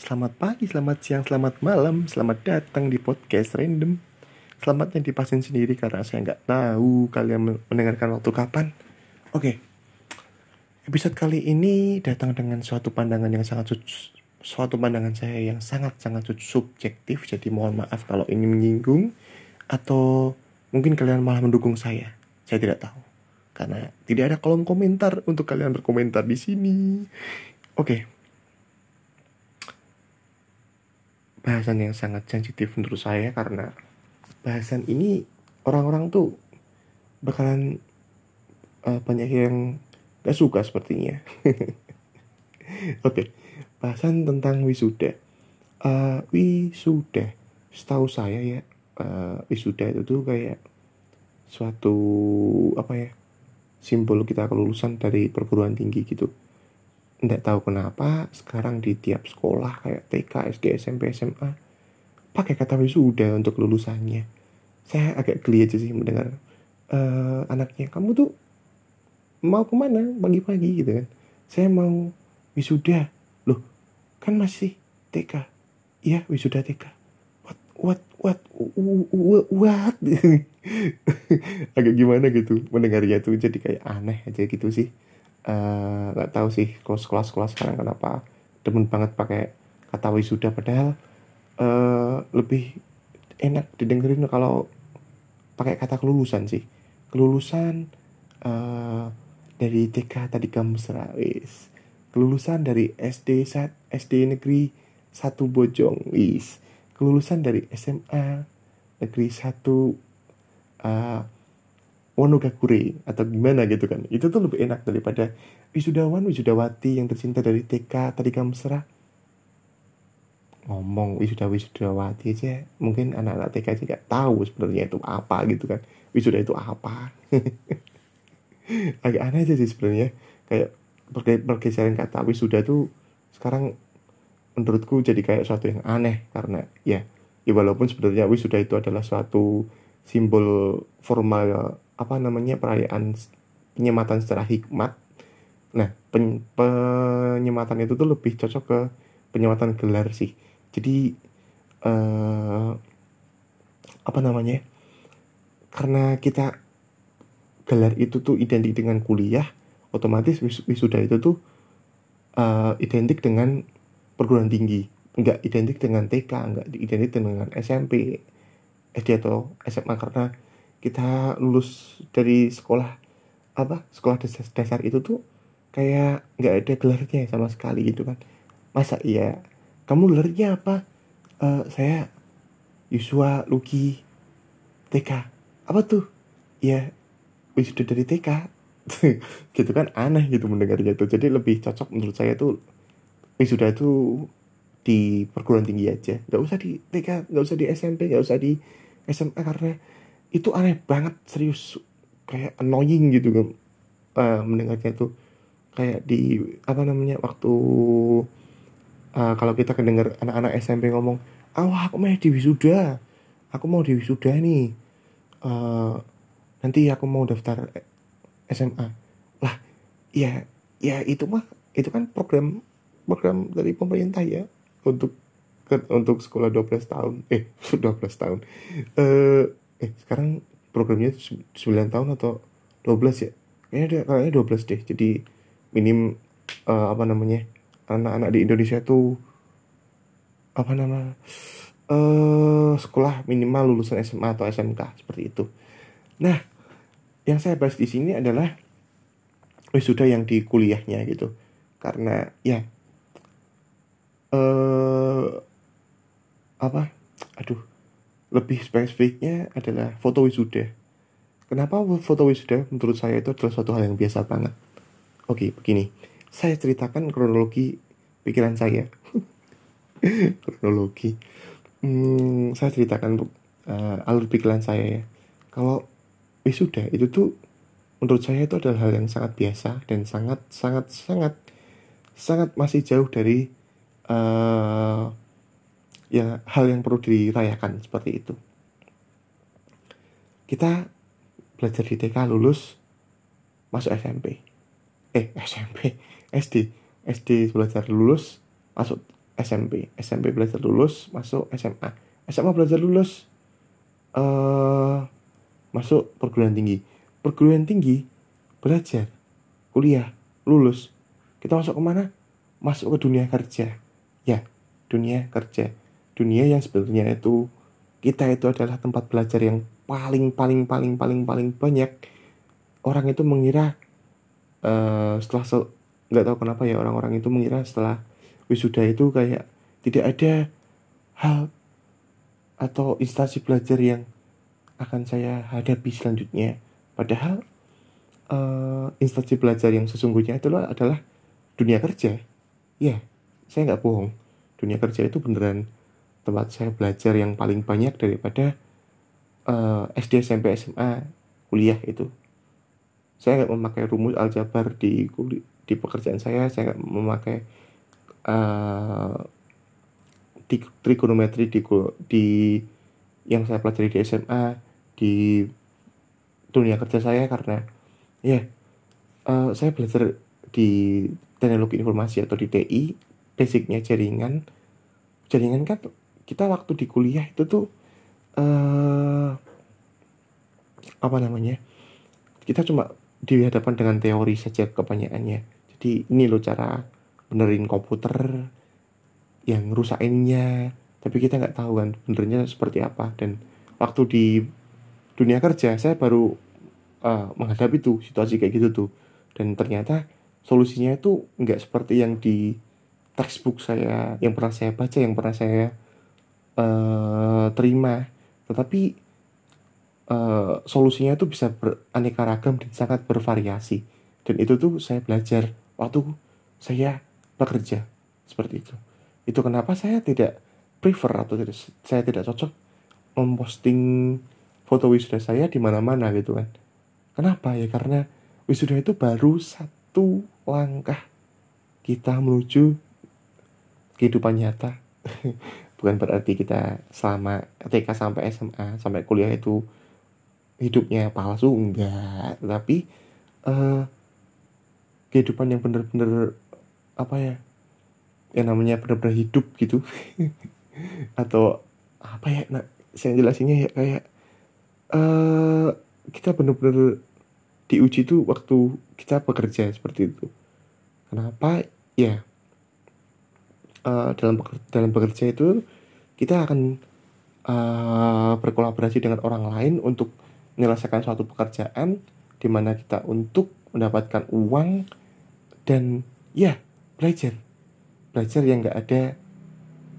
Selamat pagi, selamat siang, selamat malam, selamat datang di podcast random. Selamatnya dipasin sendiri karena saya nggak tahu kalian mendengarkan waktu kapan. Oke, episode kali ini datang dengan suatu pandangan yang sangat suatu pandangan saya yang sangat sangat subjektif. Jadi mohon maaf kalau ini menyinggung atau mungkin kalian malah mendukung saya. Saya tidak tahu karena tidak ada kolom komentar untuk kalian berkomentar di sini. Oke. Bahasan yang sangat sensitif menurut saya karena bahasan ini orang-orang tuh bakalan uh, banyak yang gak suka sepertinya. Oke, okay. bahasan tentang wisuda. Uh, wisuda, setahu saya ya, uh, wisuda itu tuh kayak suatu apa ya simbol kita kelulusan dari perguruan tinggi gitu nggak tahu kenapa sekarang di tiap sekolah kayak TK, SD, SMP, SMA pakai kata wisuda untuk lulusannya. Saya agak geli aja sih mendengar uh, anaknya kamu tuh mau ke mana pagi-pagi gitu kan. Saya mau wisuda. Loh, kan masih TK. Iya, wisuda TK. What what what what, what? agak gimana gitu mendengarnya tuh jadi kayak aneh aja gitu sih nggak uh, tahu sih sekolah-sekolah sekarang kenapa demen banget pakai kata wisuda. Padahal uh, lebih enak didengerin kalau pakai kata kelulusan sih. Kelulusan uh, dari TK tadi kamu serawis kelulusan dari SD saat SD negeri satu Bojong is kelulusan dari SMA negeri satu uh, Wonogakure atau gimana gitu kan. Itu tuh lebih enak daripada wisudawan wisudawati yang tercinta dari TK tadi kamu serah. Ngomong wisuda wisudawati aja mungkin anak-anak TK aja gak tahu sebenarnya itu apa gitu kan. Wisuda itu apa? Agak aneh aja sih sebenarnya. Kayak pergeseran kata wisuda tuh sekarang menurutku jadi kayak suatu yang aneh karena ya ya walaupun sebenarnya wisuda itu adalah suatu simbol formal apa namanya perayaan penyematan secara hikmat. Nah pen, penyematan itu tuh lebih cocok ke penyematan gelar sih. Jadi uh, apa namanya karena kita gelar itu tuh identik dengan kuliah otomatis wis wisuda itu tuh uh, identik dengan perguruan tinggi. Enggak identik dengan TK enggak identik dengan SMP SD atau SMA karena kita lulus dari sekolah apa sekolah dasar, dasar itu tuh kayak nggak ada gelarnya sama sekali gitu kan. Masa iya? Kamu gelarnya apa? Uh, saya Yusua Luki TK apa tuh? Ya wisuda dari TK gitu kan aneh gitu mendengarnya tuh. Jadi lebih cocok menurut saya tuh wisuda itu di perguruan tinggi aja. Nggak usah di TK nggak usah di SMP nggak usah di SMA karena itu aneh banget serius. Kayak annoying gitu kan uh, mendengarnya itu. Kayak di apa namanya waktu uh, kalau kita kedengar anak-anak SMP ngomong ah aku mau di wisuda. Aku mau di wisuda nih. Uh, nanti aku mau daftar SMA lah ya ya itu mah itu kan program program dari pemerintah ya untuk untuk sekolah 12 tahun. Eh 12 tahun. Eh eh sekarang programnya 9 tahun atau 12 ya? Kayaknya ada kayaknya 12 deh. Jadi minim uh, apa namanya anak-anak di Indonesia tuh apa nama uh, sekolah minimal lulusan SMA atau SMK seperti itu. Nah yang saya bahas di sini adalah wisuda yang di kuliahnya gitu. Karena ya eh uh, apa aduh lebih spesifiknya adalah foto wisuda. Kenapa foto wisuda menurut saya itu adalah suatu hal yang biasa banget. Oke, begini. Saya ceritakan kronologi pikiran saya. kronologi. Hmm, saya ceritakan uh, alur pikiran saya ya. Kalau wisuda itu tuh menurut saya itu adalah hal yang sangat biasa dan sangat sangat sangat sangat masih jauh dari uh, ya hal yang perlu dirayakan seperti itu. Kita belajar di TK lulus masuk SMP. Eh, SMP, SD. SD belajar lulus masuk SMP SMP belajar lulus masuk SMA SMA belajar lulus uh, masuk perguruan tinggi. Perguruan tinggi belajar kuliah lulus. Kita masuk ke mana masuk ke dunia kerja. Ya dunia kerja dunia yang sebetulnya itu kita itu adalah tempat belajar yang paling paling paling paling paling banyak. Orang itu mengira uh, setelah nggak tahu kenapa ya orang-orang itu mengira setelah wisuda itu kayak tidak ada hal atau instansi belajar yang akan saya hadapi selanjutnya. Padahal uh, instansi belajar yang sesungguhnya itu adalah dunia kerja. Ya saya nggak bohong. Dunia kerja itu beneran tempat saya belajar yang paling banyak daripada uh, eh, SD SMP SMA kuliah itu. Saya nggak memakai rumus aljabar di di pekerjaan saya saya nggak memakai uh, trigonometri di di yang saya pelajari di SMA di dunia kerja saya karena ya yeah, uh, saya belajar di teknologi informasi atau di TI basicnya jaringan. Jaringan kan kita waktu di kuliah itu tuh uh, apa namanya kita cuma dihadapan dengan teori saja kebanyakannya. Jadi ini loh cara benerin komputer yang rusakinnya tapi kita nggak tahu kan benernya seperti apa. Dan waktu di dunia kerja saya baru uh, menghadapi tuh situasi kayak gitu tuh. Dan ternyata solusinya itu nggak seperti yang di textbook saya yang pernah saya baca yang pernah saya uh, terima tetapi uh, solusinya itu bisa beraneka ragam dan sangat bervariasi dan itu tuh saya belajar waktu saya bekerja seperti itu. Itu kenapa saya tidak prefer atau tidak saya tidak cocok memposting foto wisuda saya di mana-mana gitu kan. Kenapa ya? Karena wisuda itu baru satu langkah kita menuju kehidupan nyata. Bukan berarti kita selama ketika sampai SMA sampai kuliah itu hidupnya palsu enggak, tapi uh, kehidupan yang benar-benar apa ya yang namanya benar-benar hidup gitu. Atau apa ya nah saya jelasinnya ya kayak uh, kita benar-benar diuji tuh waktu kita bekerja seperti itu. Kenapa? Ya uh, dalam dalam bekerja itu kita akan uh, berkolaborasi dengan orang lain untuk menyelesaikan suatu pekerjaan di mana kita untuk mendapatkan uang dan ya belajar. Belajar yang nggak ada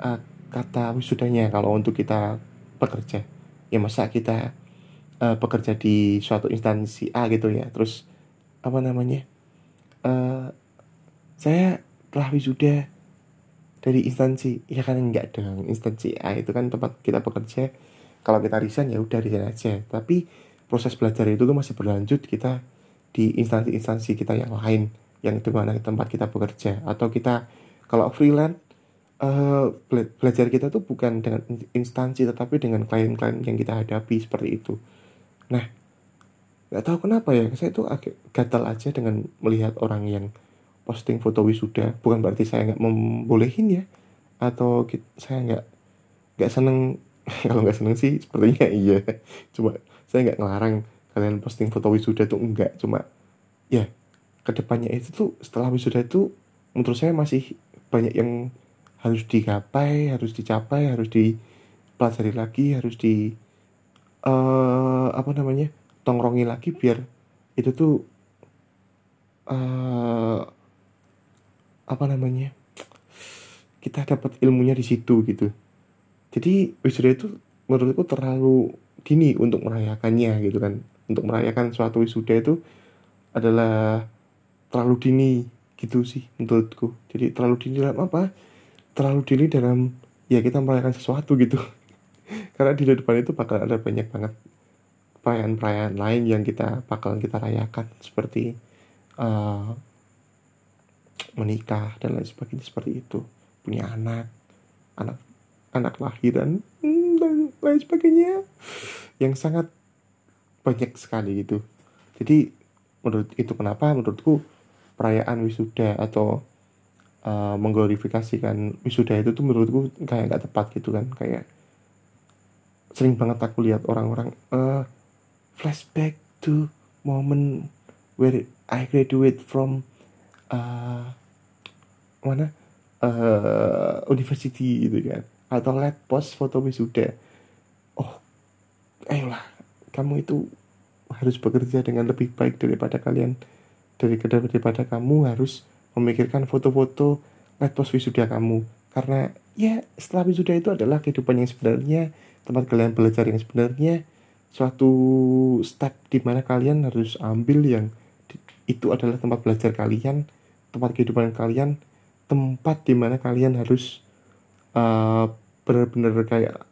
uh, kata wisudanya kalau untuk kita bekerja. Ya masa kita uh, bekerja di suatu instansi A gitu ya. Terus apa namanya uh, saya telah wisuda dari instansi ya kan enggak dong. Instansi A itu kan tempat kita bekerja. Kalau kita resign ya udah resign aja. Tapi proses belajar itu tuh masih berlanjut. Kita di instansi-instansi kita yang lain yang di mana tempat kita bekerja. Atau kita kalau freelance uh, belajar kita tuh bukan dengan instansi tetapi dengan klien-klien yang kita hadapi seperti itu. Nah nggak tahu kenapa ya. Saya tuh agak gatal aja dengan melihat orang yang posting foto wisuda bukan berarti saya nggak membolehin ya? Atau saya nggak nggak seneng? Kalau nggak seneng sih sepertinya iya. Cuma saya nggak ngelarang kalian posting foto wisuda tuh enggak cuma ya ke depannya itu tuh setelah wisuda itu menurut saya masih banyak yang harus digapai harus dicapai harus dipelajari lagi harus di uh, apa namanya tongkrongi lagi biar itu tuh uh, apa namanya kita dapat ilmunya di situ gitu. Jadi wisuda itu menurutku terlalu dini untuk merayakannya gitu kan. Untuk merayakan suatu wisuda itu adalah terlalu dini gitu sih menurutku. Jadi terlalu dini dalam apa? Terlalu dini dalam ya kita merayakan sesuatu gitu. Karena di depan itu bakal ada banyak banget perayaan-perayaan lain yang kita bakal kita rayakan seperti uh, menikah dan lain sebagainya seperti itu. Punya anak anak anak lahiran hmm, dan lain sebagainya yang sangat banyak sekali gitu. Jadi menurut itu kenapa menurutku perayaan wisuda atau uh, mengglorifikasikan wisuda itu tuh menurutku kayak nggak tepat gitu kan. Kayak sering banget aku lihat orang-orang uh, flashback to moment where I graduate from uh, mana? Uh, university gitu kan. Atau let post foto wisuda. Oh ayolah. Kamu itu harus bekerja dengan lebih baik daripada kalian. Dari daripada kamu harus memikirkan foto-foto let post wisuda kamu. Karena ya setelah wisuda itu adalah kehidupan yang sebenarnya tempat kalian belajar yang sebenarnya suatu step di mana kalian harus ambil yang itu adalah tempat belajar kalian tempat kehidupan kalian tempat di mana kalian harus uh, benar-benar kayak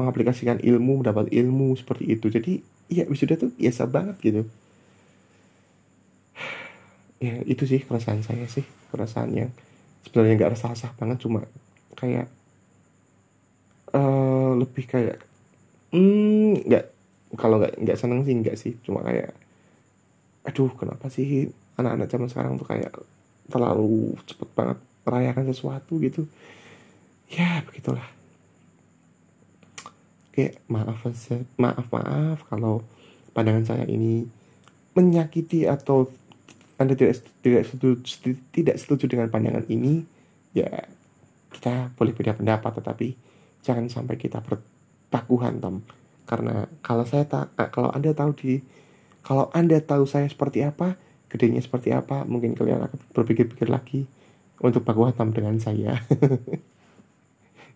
mengaplikasikan ilmu mendapat ilmu seperti itu. Jadi ya wisuda tuh biasa banget gitu. Ya itu sih perasaan saya sih. Perasaan yang sebenarnya nggak resah-resah banget cuma kayak uh, lebih kayak hmm nggak kalau nggak nggak seneng sih nggak sih. Cuma kayak aduh kenapa sih anak-anak zaman sekarang tuh kayak terlalu cepet banget merayakan sesuatu gitu. Ya begitulah. Kayak maaf maaf maaf kalau pandangan saya ini menyakiti atau anda tidak tidak setuju tidak setuju dengan pandangan ini ya kita boleh beda pendapat tetapi jangan sampai kita berpaku hantam karena kalau saya tak kalau anda tahu di kalau anda tahu saya seperti apa gedenya seperti apa mungkin kalian akan berpikir-pikir lagi untuk baku hantam dengan saya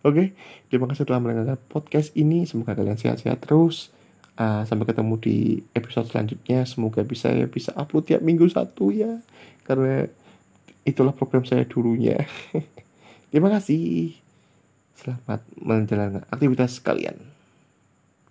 Oke, okay, terima kasih telah mendengarkan podcast ini. Semoga kalian sehat-sehat terus. Uh, sampai ketemu di episode selanjutnya. Semoga bisa ya bisa upload tiap minggu satu ya, karena itulah program saya dulunya. terima kasih. Selamat menjalankan aktivitas kalian.